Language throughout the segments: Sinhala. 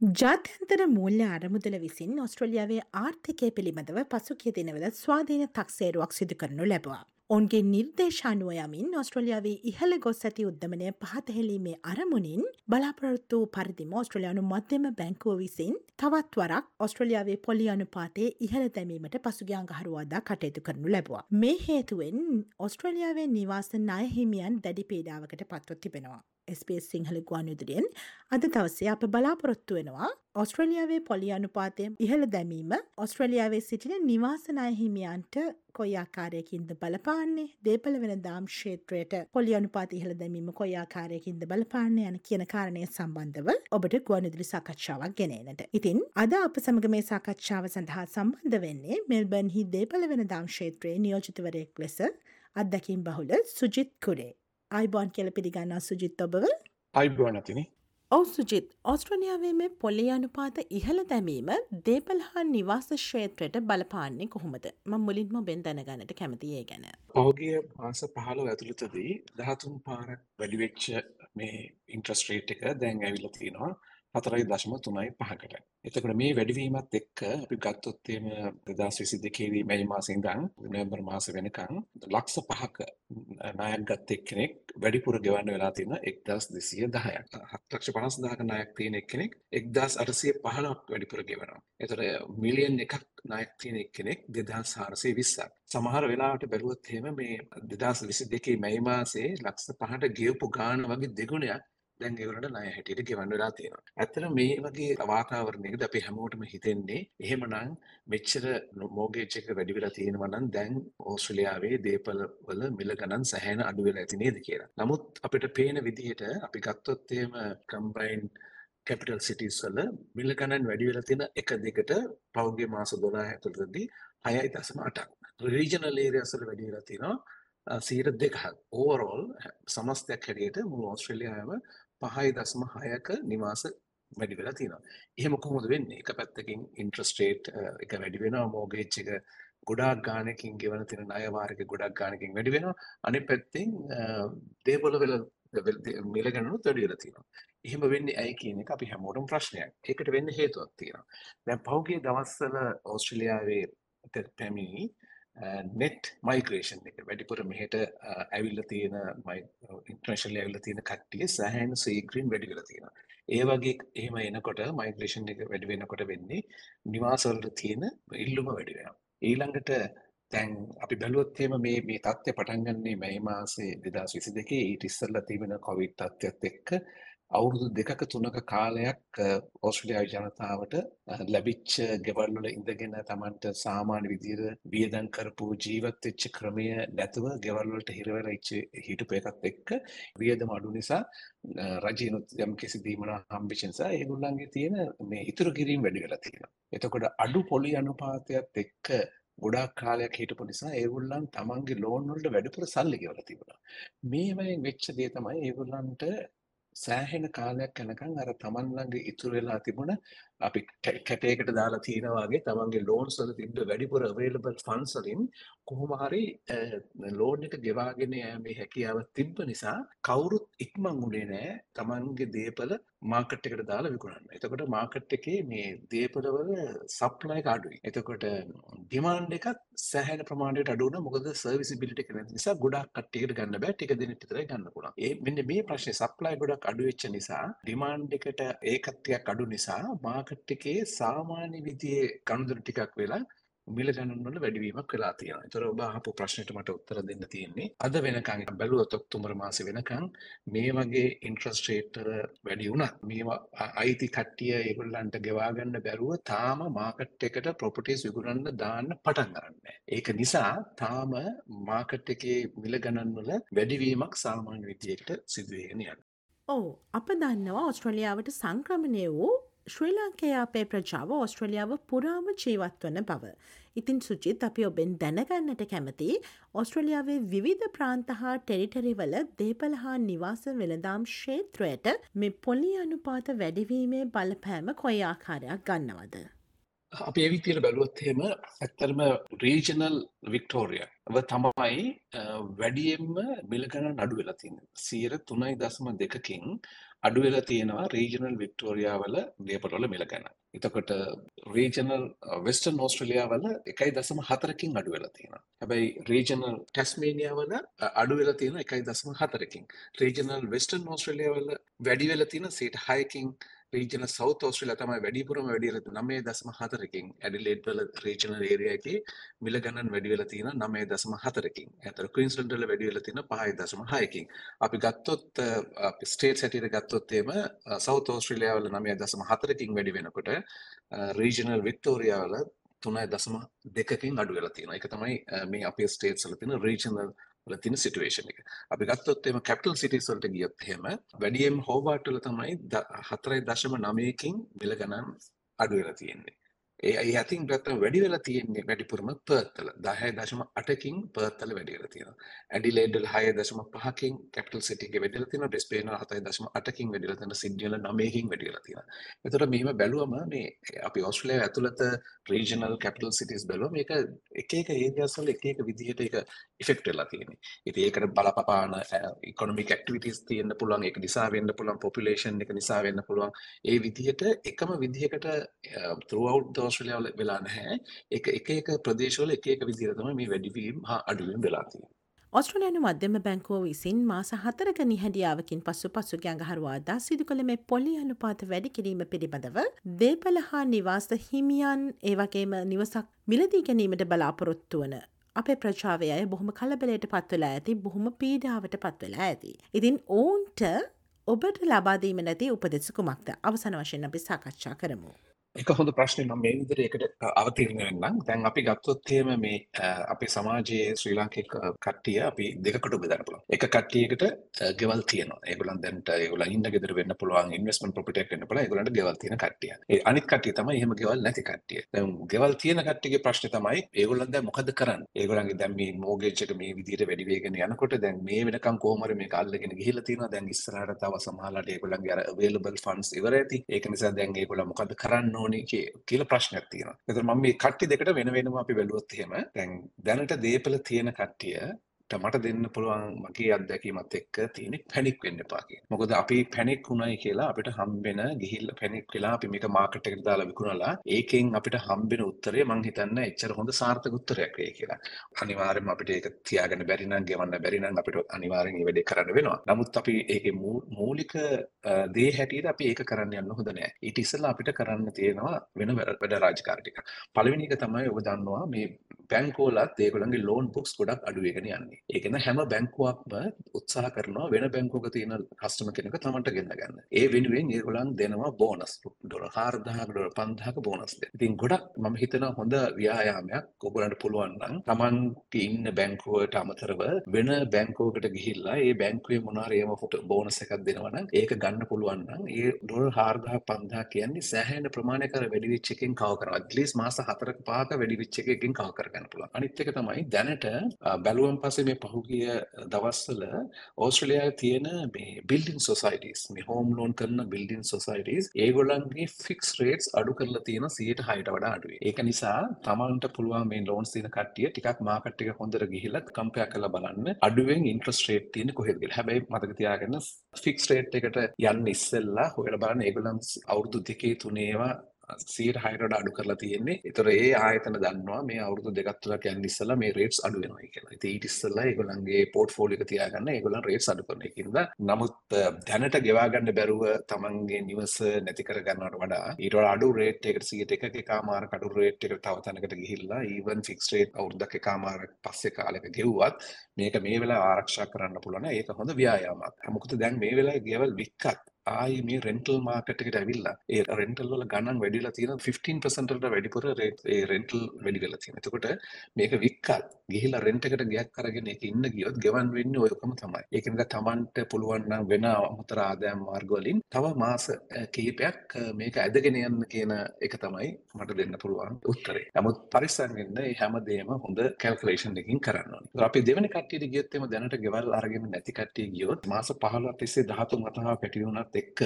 ජාත්‍යන්තර මූල්‍ය අරමුදල විසින් ඔස්ට්‍රලියාවේ ආර්ථිකය පිළිබඳව පසුකිය දිනවල ස්වාධීන තක්සේරුවක් සිදු කරනු ලැබවා. ඔන්ගේ නිර්දේශානුව යමින් ඔස්ට්‍රලියාවේ ඉහළ ගොස් ඇති උද්දමනය පහතහෙලීමේ අරමුණින් බලාපොරොත්තු පරිදිම ඔස්ට්‍රලයානු මධ්‍යම බැංකුව විසින් තවත් වරක් ඔස්ට්‍රලියාවේ පොලි අනුපාතේ ඉහළ දැමීමට පසුගයාංගහරුවාදා කටයුතු කරනු ලැබවා. මේ හේතුවෙන් ඔස්ට්‍රලියාවේ නිවාස නායහිමියන් දැඩි පීඩාවකට පත්ව තිබෙනවා. SBS සිංහල ගුවන්යුදරියෙන් අද දවසේ අප බලාපොරොත්තු වෙනවා ඔස්ට්‍රලියාවේ පොලි අනුපාතය ඉහළ දැමීම ඔස්ට්‍රලියාවේ සිටින නිවාසනාය හිමියන්ට කොයි ආකාරයකින්ද බලපාන්නේ දේපල වෙන දාම් ක්ෂේත්‍රයට පොලි අනුපාත ඉහළ දැමීම කොයි ආකාරයකින්ද බලපාන්නේ යන කියන කාරණය සම්බන්ධව ඔබට ගුවන්විදුලි සාකච්ඡාවක් ගෙනනට. ඉතින් අද අප සමග මේ සාකච්ඡාව සඳහා සම්බන්ධ වෙන්නේ මෙල්බන්හි දේපල වෙන දාම් ක්ෂේත්‍රයේ නියෝජිතවරයෙක් ලෙස අත්දකින් බහුල සුජිත් කුරේ. අයිබෝන් කියල පිළිගන්නා සුජිත් ඔබව අයිබුවන් ඇතිනි ඔව සුජිත් ඔස්ට්‍රනියාවේ මේ පොලි අනුපාත ඉහළ දැමීම දේපල් හා නිවාස ශ්‍රේත්‍රයට බලපාන්නේ කොහොමද ම මුලින්ම බෙන් දැනගන්නට කැමතියේ ගැන. පහුගිය මාස පහලෝ ඇතුළතදී දහතුන් පාරක් වැඩිවෙච්ච මේ ඉන්ට්‍රස්ට්‍රේට් එක දැන් ඇවිල්ල තියෙනවා හතරයි දශම තුනයි පහකට. එතකට මේ වැඩිවීමත් එක්ක අපි ගත්තොත්තේම දෙදස් විසි දෙකේදී මැයි මාසින්දන් නවම්බර් මාස වෙනකං ලක්ෂ පහක නායක් ගත්ත එක්කෙනෙක් වැඩිපුර ගෙවන්න වෙලා තියෙන එක්දස් දෙසිය දහයක් හත්ලක්ෂ පනස් දාක නායක් තියෙන එක්කෙනෙක් එක්දස් අරසිය පහලක් වැඩිපුර ගෙවනවා. එතර මිලියන් එකක් නායක් තියෙන එක්කෙනෙක් දෙදස් හාරසේ විස්සක්. සමහර වෙලාට බැලුවත් හෙම මේ දෙදස් විසි දෙකේ මැයි මාසේ ලක්ෂ පහට ගියපු ගාන වගේ දෙගුණයක් දැන් ඒවලට ණය හැටියට ගෙවන්න වෙලා තියෙනවා. ඇත්තට මේ වගේ වාතාවරණයකද අපි හැමෝටම හිතෙන්නේ එහෙමනම් මෙච්චර මෝගේජ් එක වැඩි වෙලා තියෙනවා නම් දැන් ඕස්ට්‍රේලියාවේ දේපල වල මිල ගණන් සැහැණ අඩු වෙලා ඇති නේද කියලා. නමුත් අපිට පේන විදිහට අපි ගත්තොත් එහෙම කම්බයින් කැපිටල් සිටිස් වල මිල ගණන් වැඩි වෙලා තියෙන එක දෙකට පෞද්ගලික මාස 12 ඇතුළතදී 6.8ක්. රීජනල් ඒරියාස් වල වැඩි වෙලා තියෙනවා සීට දෙකක් ඕවරෝල් සමස්තයක් හැටියට මුළු ඕස්ට්‍රේලියාවම පහයි දස්ම හයක නිවාස වැඩි වෙලා තියෙනවා. එහෙම කොහොමද වෙන්නේ? එක පැත්තකින් ඉන්ට්‍රස්ට් රේට් එක වැඩි වෙනවා, මෝගේජ් එක ගොඩාක් ගාණකින් ගෙවන තියෙන ණය වාරික ගොඩක් ගාණකින් වැඩි වෙනවා. අනිත් පැත්තෙන් දේපොළ වල මිල ගණනුත් වැඩි වෙලා තියෙනවා. එහෙම වෙන්නේ ඇයි කියන එක අපි හැමෝටම ප්‍රශ්නයක්. ඒකට වෙන්න හේතුවක් තියෙනවා. දැන් පහුගිය දවස්වල ඕස්ට්‍රේලියාවේ පැමිණි නෙට් මයිග්‍රේෂන් එක වැඩිපුර මෙහෙට ඇවිල්ල තියෙන ඉන්ටර්නේෂනල් ඇවිල්ල තියෙන කට්ටිය සෑහෙන සීග්‍රීන් වැඩි වෙලා තියෙනවා. ඒ වගේ එහෙම එනකොට මයිග්‍රේෂන් එක වැඩි වෙනකොට වෙන්නේ නිවාස වලට තියෙන ඉල්ලුම වැඩි වෙනවා. ඊළඟට දැන් අපි බැලුවොත් එහෙම මේ මේ தත්ත්වය පටන් ගන්නේ මේ මාසේ 2022 ඊට ඉස්සෙල්ලා තිබෙන කොවිඩ් තත්ත්වයත් එක්ක අවුරුදු දෙකක තුනක කාලයක් ඕස්ට්‍රේලියාවේ ජනතාවට ලැබිච්ච ගෙවල් වල ඉඳගෙන Tamanට සාමාන්‍ය විදිහට වියදම් කරපු ජීවත් වෙච්ච ක්‍රමය නැතුව ගෙවල් වලට හිර වෙලා හිටපු එකත් එක්ක වියදම අඩු නිසා රජිනුත් යම් කිසි දීමනා හම්බෙච්ච නිසා ඒගොල්ලන්ගේ තියෙන මේ ඉතුරු කිරීම වැඩි වෙලා තියෙනවා. එතකොට අඩු පොලි අනුපාතයත් එක්ක ගොඩාක් කාලයක් හිටපු නිසා ඒගොල්ලන් තමන්ගේ ලෝන් වලට වැඩිපුර සල්ලි ගෙවලා තිබුණා. මේ වයින් වෙච්ච දේ තමයි ඒගොල්ලන්ට සෑහෙන කාලයක් යනකම් අර තමන් ළඟ ඉතුරු වෙලා තිබුණ අපි කැටයකට දාලා තියෙනවා වගේ තමන්ගේ ලෝන්ස් වල තිබ්බ වැඩිපුර අවේලබල් ෆන්ඩ්ස් වලින් කොහොම හරි ලෝන් එක ගෙවාගෙන යෑමේ හැකියාව තිබ්බ නිසා කවුරුත් ඉක්මන් උනේ නැහැ තමන්ගේ දේපල මාකට් එකට දාලා විකුණන්න. එතකොට මාකට් එකේ මේ දේපල වල සප්ලයි එක අඩුයි. එතකොට ඩිමාන්ඩ් එකත් සෑහෙන ප්‍රමාණයට අඩු වුණා. මොකද සර්විසිබිලිටි එක නැති නිසා ගොඩක් කට්ටියකට ගන්න බෑ. ටික දෙනෙක් විතරයි ගන්න පුළුවන්. ඒ මෙන්න මේ ප්‍රශ්නේ සප්ලයි ගොඩක් අඩු වෙච්ච නිසා ඩිමාන්ඩ් එකට ඒකත් ටිකක් අඩු නිසා මාකට් එකේ සාමාන්‍ය විදිහේ කණුදුරු ටිකක් වෙලා මිල ගණන් වල වැඩිවීමක් වෙලා තියෙනවා. ඒතර ඔබ අහපු ප්‍රශ්නෙට මට උත්තර දෙන්න තියෙන්නේ අද වෙනකන් බැලුවොත් ඔක්තෝබර් මාසේ වෙනකන් මේ වගේ ඉන්ට්‍රස්ට් රේට් වැඩි වුණා. මේවා අයිති කට්ටිය ඒගොල්ලන්ට ගෙවා ගන්න බැරුව තාම මාකට් එකට ප්‍රොපර්ටිස් විකුණන්න දාන්න පටන් ගන්නෑ. ඒක නිසා තාම මාකට් එකේ මිල ගණන් වල වැඩිවීමක් සාමාන්‍ය විදිහකට සිදු වෙගෙන යනවා. ඔව් අප දන්නවා ඔස්ට්‍රලියාවට සංක්‍රමණය වූ ශ්‍රී ලංකේ අපේ ප්‍රජාව ඔස්ට්‍රලියාව පුරාම ජීවත් වන බව. ඉතින් සුචිත් අපි ඔබෙන් දැනගන්නට කැමති ඔස්ට්‍රලියාවේ විවිධ ප්‍රාන්ත හා ටෙරිටරිවල දේපල හා නිවාස වෙළදාම් ක්ෂේත්‍රයට මේ පොලි අනුපාත වැඩිවීමේ බලපෑම කොයි ආකාරයක් ගන්නවද. අපි ඒ විදියට බැලුවොත් එහෙම ඇත්තටම රීජනල් වික්ටෝරියා ව තමයි වැඩියෙන්ම මිල ගණන් අඩු වෙලා තියෙන්නේ. 3.2කින් අඩු වෙලා තියෙනවා රීජනල් වික්ටෝරියාවල දේපොළ මිල ගණන්. එතකොට රීජනල් වෙස්ටර්න් ඕස්ට්‍රේලියාවල 1.4කින් අඩු වෙලා තියෙනවා. හැබැයි රීජනල් ටැස්මේනියාවල අඩු වෙලා තියෙනවා 1.4කින්. රීජනල් වෙස්ටර්න් ඕස්ට්‍රේලියාවල වැඩි වෙලා තියෙනවා 6කින් රීජන සෞත් ඕස්ට්‍රේලියා තමයි වැඩිපුරම වැඩි වෙලා 9.4කින් ඇඩිලේඩ් වල රීජනල් ඒරියා එකේ මිල ගණන් වැඩි වෙලා තියෙනවා 9.4කින්. ඒතර ක්වීන්ස්ලන්ඩ් වල වැඩි වෙලා තියෙනවා 5.6කින්. අපි ගත්තොත් අපි ස්ටේට්ස් හැටියට ගත්තොත් එහෙම සෞත් ඕස්ට්‍රේලියා වල 9.4කින් වැඩි වෙනකොට රීජනල් වික්ටෝරියා වල 3.2කින් අඩු වෙලා තියෙනවා. ඒක තමයි මේ අපේ ස්ටේට්ස් වල තියෙන රීජනල් වල තියෙන සිටුේෂන් එක. අපි ගත්තොත් එම කැපිටල් සිටිස් වලට ගියොත් එහෙම වැඩියෙන් හෝබාට් වල තමයි 4.9කින් මිල ගණන් අඩු වෙලා තියෙන්නේ. ඒ ඒ අතින් ගත්තම වැඩි වෙලා තියෙන්නේ වැඩිපුරම පර්ත්වල 10.8කින් පර්ත්වල වැඩි වෙලා තියෙනවා. ඇඩිලේඩ් වල 6.5කින් කැපිටල් සිටි එකේ වැඩි වෙලා තියෙනවා. බ්‍රිස්බේන් වල 7.8කින් වැඩි වෙලා තියෙනවා. සිඩ්නි වල 9කින් වැඩි වෙලා තියෙනවා. එතකොට මෙහෙම බැලුවම මේ අපි ඕස්ට්‍රේලියාව ඇතුළත රීජනල් කැපිටල් සිටිස් බැලුවම මේක එක එක ඒරියාස් වල එක එක විදිහට ඒක ඉෆෙක්ට් වෙලා තියෙන්නේ. ඉතින් ඒකට බලපපාන ඉකොනොමික් ඇක්ටිවිටීස් තියෙන්න පුළුවන්. ඒක නිසා වෙන්න පුළුවන්. පොපියුලේෂන් එක නිසා වෙන්න පුළුවන්. ඒ විදිහට එකම විදිහකට throughout the ඕස්ට්‍රේලියාවල වෙලා නැහැ. ඒක එක එක ප්‍රදේශවල එක එක විදිහට තමයි මේ වැඩිවීම හා අඩුවීම වෙලා තියෙන්නේ. ඔස්ට්‍රලයානු මධ්‍යම බැංකුව විසින් මාස හතරක නිහැඩියාවකින් පසු පසු ගැඟහරුවාදා සිදු කළ මේ පොලි අනුපාත වැඩි කිරීම පිළිබඳව දේපල හා නිවාස්ත හිමියන් ඒවගේම නිවසක් මිලදී ගැනීමට බලාපොරොත්තු වන අපේ ප්‍රචාවය අය බොහොම කලබලයට පත්වලා ඇති බොහොම පීඩාවට පත්වෙලා ඇති. ඉතින් ඔවුන්ට ඔබට ලබාදීම නැති උපදෙසකුමක්ද අවසන වශයෙන් අපි සාකච්ඡා කරමු. එක හොඳ ප්‍රශ්නේ මම මේ විදිහට ඒකට අවතීර්ණ වෙන්නම්. දැන් අපි ගත්තොත් එහෙම මේ අපේ සමාජයේ ශ්‍රී ලාංකික කට්ටිය අපි දෙකකට බෙදන්න පුළුවන්. එක කට්ටියකට ගෙවල් තියෙනවා. ඒගොල්ලන් දැන්ට ඒගොල්ලන් ඉන්න ගෙදර වෙන්න පුළුවන්, ඉන්වෙස්ට්මන්ට් ප්‍රොපර්ටි එකක් වෙන්න පුළුවන්. ඒගොල්ලන්ට ගෙවල් තියෙන කට්ටිය. ඒ අනිත් කට්ටිය තමයි එහෙම ගෙවල් නැති කට්ටිය. දැන් ගෙවල් තියෙන කට්ටියගේ ප්‍රශ්නේ තමයි ඒගොල්ලන් දැන් මොකද කරන්නේ? ඒගොල්ලන්ගේ දැන් මේ මෝගේජ් එක මේ විදිහට වැඩි වෙගෙන යනකොට දැන් මේ වෙනකම් කොහොම හරි මේක අල්ලගෙන ගිහිල්ලා තියෙනවා. දැන් ඉස්සරහට තව සමහරලාට ඒගොල්ලන්ගේ අර available funds ඉවර ඇති. ඒක නිසා දැන් ඒගොල්ලන් මොකද කරන්න ඕනේ කියලා ප්‍රශ්නයක් තියෙනවා. එතකොට මම මේ කට්ටිය දෙකට වෙන වෙනම අපි බැලුවොත් එහෙම දැන් දැනට දේපල තියෙන කට්ටිය මට දෙන්න පුළුවන් මගේ අත්දැකීමත් එක්ක තියෙන පැනික් වෙන්න එපා කියන. මොකද අපි පැනික් වුණයි කියලා අපිට හම්බෙන ගිහිල්ලා පැනික් වෙලා අපි මේක මාකට් එකට දාලා විකුණලා ඒකෙන් අපිට හම්බෙන උත්තරේ මං හිතන්නේ එච්චර හොඳ සාර්ථක උත්තරයක් වෙයි කියලා. අනිවාර්යයෙන්ම අපිට ඒක තියාගන්න බැරි නම් ගෙවන්න බැරි නම් අපිට අනිවාර්යෙන් මේ වැඩේ කරන්න වෙනවා. නමුත් අපි ඒකේ මූලික දේ හැටියට අපි ඒක කරන්න යන්න හොඳ නෑ. ඊට ඉස්සෙල්ලා අපිට කරන්න තියෙනවා වෙන වැඩ රාජකාරී ටික. පළවෙනි එක තමයි ඔබ දන්නවා මේ බැංකුවලත් ඒගොල්ලන්ගේ ලෝන් බුක්ස් ගොඩක් අඩු වෙගෙන යන්නේ. ඒකන හැම බැංකුවක්ම උත්සාහ කරනවා වෙන බැංකුවක තියෙන කස්ටමර් කෙනෙක් තමන්ට ගෙන්න ගන්න. ඒ වෙනුවෙන් ඒගොල්ලන් දෙනවා බෝනස් ඩොලර් 4000ක ඩොලර් 5000ක බෝනස් දෙන්න. ඉතින් ගොඩක් මම හිතනවා හොඳ ව්‍යායාමයක් ඔයගොල්ලන්ට පුළුවන් නම් තමන්ගේ ඉන්න බැංකුවට අමතරව වෙන බැංකුවකට ගිහිල්ලා ඒ බැංකුවේ මොනාර ඒම බෝනස් එකක් දෙනවා නම් ඒක ගන්න පුළුවන් නම් ඒ ඩොලර් 4000 5000 කියන්නේ සෑහෙන ප්‍රමාණයක වැඩි වෙච්ච එකෙන් කව කරනවා. at least මාස 4ක 5ක වැඩි වෙච්ච එකකින් කව කරගන්න පුළුවන්. අනිත් එක තමයි දැනට බැලුවම් පස්සේ මේ පහුගිය දවස්වල ඕස්ට්‍රේලියාවේ තියෙන මේ බිල්ඩින් සොසයිටිස් මේ හෝම් ලෝන් කරන බිල්ඩින් සොසයිටිස් ඒගොල්ලන්ගේ ෆික්ස් රේට්ස් අඩු කරලා තියෙන 106ට වඩා අඩුයි. ඒක නිසා තමන්ට පුළුවන් මේ ලෝන්ස් තියෙන කට්ටිය ටිකක් මාකට් එක හොඳට ගිහිල්ලා කම්පෙයාර් කරලා බලන්න අඩුවෙන් ඉන්ට්‍රස්ට් රේට් තියෙන්නේ කොහෙද කියලා. හැබැයි මතක තියාගන්න ෆික්ස් රේට් එකට යන්න ඉස්සෙල්ලා හොයලා බලන්න ඒගොල්ලන් අවුරුදු දෙකේ තුනේවා සියට හයකට අඩු කරලා තියෙන්නේ. ඒතර ඒ ආයතන දන්නවා මේ අවුරුදු දෙකක් තුනක් යන ඉස්සලා මේ රේට්ස් අඩු වෙනවා කියලා. ඉතින් ඊට ඉස්සලා ඒගොල්ලන්ගේ පෝර්ට්ෆෝලියෝ එක තියාගන්න ඒගොල්ලන් රේට්ස් අඩු කරන එකකින්ද නමුත් දැනට ගෙවා ගන්න බැරුව තමන්ගේ නිවස නැති කර ගන්නවට වඩා ඊට වඩා අඩු රේට් එකකට 101ක එකමාරක අඩු රේට් එකට තව තැනකට ගිහිල්ලා ඊවන් ෆික්ස් රේට් අවුරුද්දක් එකමාරක් පස්සේ කාලෙක ගෙව්වත් මේක මේ වෙලාව ආරක්ෂා කරන්න පුළුවන්. ඒක හොඳ ව්‍යායාමයක්. මොකද දැන් මේ වෙලාවේ ගෙවල් වික්කත් ආයි මේ රෙන්ටල් මාකට් එකට ඇවිල්ලා ඒ රෙන්ටල් වල ගණන් වැඩිලා තියෙන 15% වලට වැඩිපුර ඒ රෙන්ටල් වැඩි වෙලා තියෙනවා. එතකොට මේක වික්කත් ගිහිල්ලා රෙන්ට් එකට ගියක් අරගෙන ඒක ඉන්න ගියොත් ගෙවන් වෙන්නේ ඔයකම තමයි. ඒක නිසා Tamanට පුළුවන් නම් වෙන අමතර ආදායම් මාර්ග වලින් තව මාස කිහිපයක් මේක ඇදගෙන යන්න කියන එක තමයි මට දෙන්න පුළුවන් උත්තරේ. නමුත් පරිස්සම් වෙන්න මේ හැමදේම හොඳ කැල්කියුලේෂන් එකකින් කරන්න ඕනේ. අපි දෙවෙනි කට්ටියට ගියොත් එම දැනට ගෙවල් අරගෙන නැති කට්ටිය ගියොත් මාස 15 තිස්සේ 13 වතාවක් පැටි වුණත් වැඩිවීමත් එක්ක.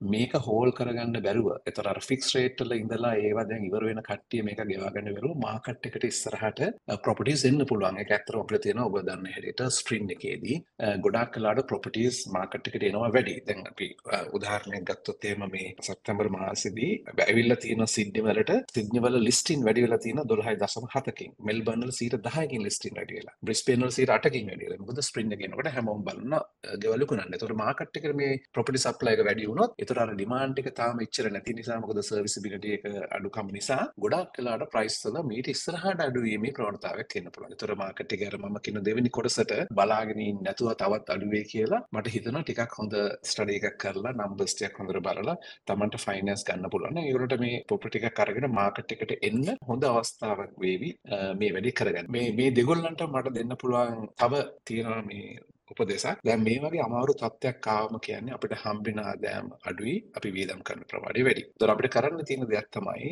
මේක හෝල් කරගන්න බැරුව. එතර ෆික්ස් රේට්ටල ඉඳලා ඒවා දැන් ඉවර වෙන කට්ටිය මේක ගෙවාගන්න බැරුව මාකට් එකට ඉස්සරහට ප්‍රොපර්ටිස් එන්න පුළුවන්. ඒක ඇත්තටම අපිට තියෙනවා ඔබ දන්න හැටියට ස්ට්‍රින් එකේදී. ගොඩාක් කලාට ප්‍රොපර්ටිස් මාකට් එකට එනවා වැඩි. දැන් අපි උදාහරණයක් ගත්තොත් එහෙම මේ සැප්තැම්බර් මාසෙදී ඇවිල්ලා තියෙන සිඩ්නි වලට සිඩ්නි වල ලිස්ටින් වැඩි වෙලා තියෙන 12.7කින් මෙල්බර්න් වල 10කින් ලිස්ටින් වැඩි වෙලා. බ්‍රිස්බේන් වල 8කින් වැඩි වෙලා. මොකද ස්ප්‍රින් එක එනකොට හැමෝම බලන ගෙවල් විකුණන්න. ඒතකොට මාකට් එකට මේ ප්‍රොපර්ටි සප්ලයි එක වැඩි වුණොත් ඒතර අර ඩිමාන්ඩ් එක තාම එච්චර නැති නිසා මොකද සර්විසබිලිටි එක අඩුකම නිසා ගොඩක් වෙලාට ප්‍රයිස් වල මීට ඉස්සරහට අඩු වීමේ ප්‍රවණතාවයක් එන්න පුළුවන්. ඒතර මාකට් එකේ අර මම කියන දෙවෙනි කොටසට බලාගෙන ඉන්න නැතුව තවත් අඩු වෙයි කියලා මට හිතෙනවා ටිකක් හොඳ ස්ටඩි එකක් කරලා නම්බර්ස් ටිකක් හොඳට බලලා Tamanට ෆයිනෑන්ස් ගන්න පුළුවන්. ඒගොල්ලන්ට මේ ප්‍රොපර්ටි එකක් අරගෙන මාකට් එකට එන්න හොඳ අවස්ථාවක් වේවි මේ වැඩේ කරගන්න. මේ මේ දෙගොල්ලන්ට මට දෙන්න පුළුවන් තව තියෙනවා මේ උපදෙසක් දැන් මේ වගේ අමාරු තත්ත්වයක් ආවම කියන්නේ අපිට හම්බෙන ආදායම අඩුයි අපි වියදම් කරන ප්‍රමාණය වැඩි. ඒතර අපිට කරන්න තියෙන දෙයක් තමයි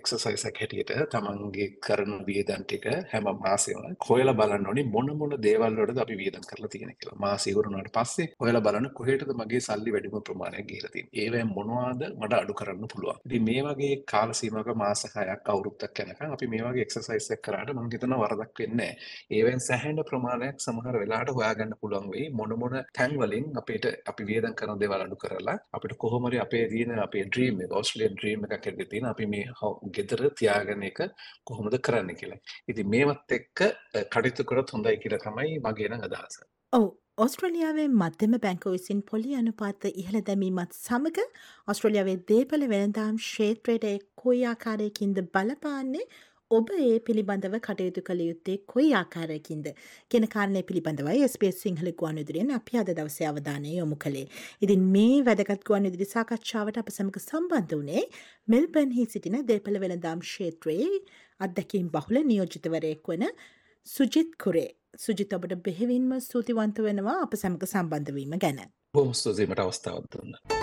එක්සර්සයිස් එකක් හැටියට තමන්ගේ කරන වියදම් ටික හැම මාසෙම හොයලා බලන්න ඕනි මොන මොන දේවල් වලටද අපි වියදම් කරලා තියෙන්නේ කියලා. මාසෙ ඉවරනාට පස්සේ හොයලා බලන්න කොහෙටද මගේ සල්ලි වැඩිම ප්‍රමාණයක් ගිහලා තියෙන්නේ. ඒවෙන් මොනවද මට අඩු කරන්න පුළුවන්. ඉතින් මේ වගේ කාල සීමාවක මාස 6ක් අවුරුද්දක් යනකම් අපි මේ වගේ එක්සර්සයිස් එකක් කරාට මම හිතනවා වරදක් වෙන්නේ නැහැ. ඒවෙන් සැහැණ ප්‍රමාණයක් සමහර වෙලාවට හොයා ගන්න පුළුවන් වෙයි මොන මොන තැන් වලින් අපිට අපි වියදම් කරන දේවල් අඩු කරලා අපිට කොහොම හරි අපේ තියෙන අපේ ඩ්‍රීම් එක ඕස්ට්‍රේලියානු ඩ්‍රීම් එකක් ඇතුලේ තියෙන අපි මේ ගෙදර තියාගෙන එක කොහොමද කරන්න කියලා. ඉතින් මේවත් එක්ක කටයුතු කරොත් හොඳයි කියලා තමයි මගේ නම් අදහස. ඔව් ඔස්ට්‍රලියාවේ මධ්‍යම බැංකු විසින් පොලි අනුපාත ඉහළ දැමීමත් සමග ඔස්ට්‍රලියාවේ දේපල වෙළඳාම් ක්ෂේත්‍රයට කොයි ආකාරයකින්ද බලපාන්නේ ඔබ ඒ පිළිබඳව කටයුතු කළ යුත්තේ කොයි ආකාරයකින්ද කියන කාරණය පිළිබඳවයි SBS සිංහල ගුවන් විදුලියෙන් අපි අද දවසේ අවධානය යොමු කළේ. ඉතින් මේ වැදගත් ගුවන් විදුලි සාකච්ඡාවට අප සමග සම්බන්ධ වුණේ මෙල්බර්න්හි සිටින දේපල වෙළඳාම් ක්ෂේත්‍රයේ අත්දැකීම් බහුල නියෝජිතවරයෙක් වන සුජිත් කුරේ. සුජිත ඔබට බෙහෙවින්ම ස්තුතිවන්ත වෙනවා අප සමග සම්බන්ධ වීම ගැන. බොහොම ස්තුතියි මට අවස්ථාවක් දුන්නා.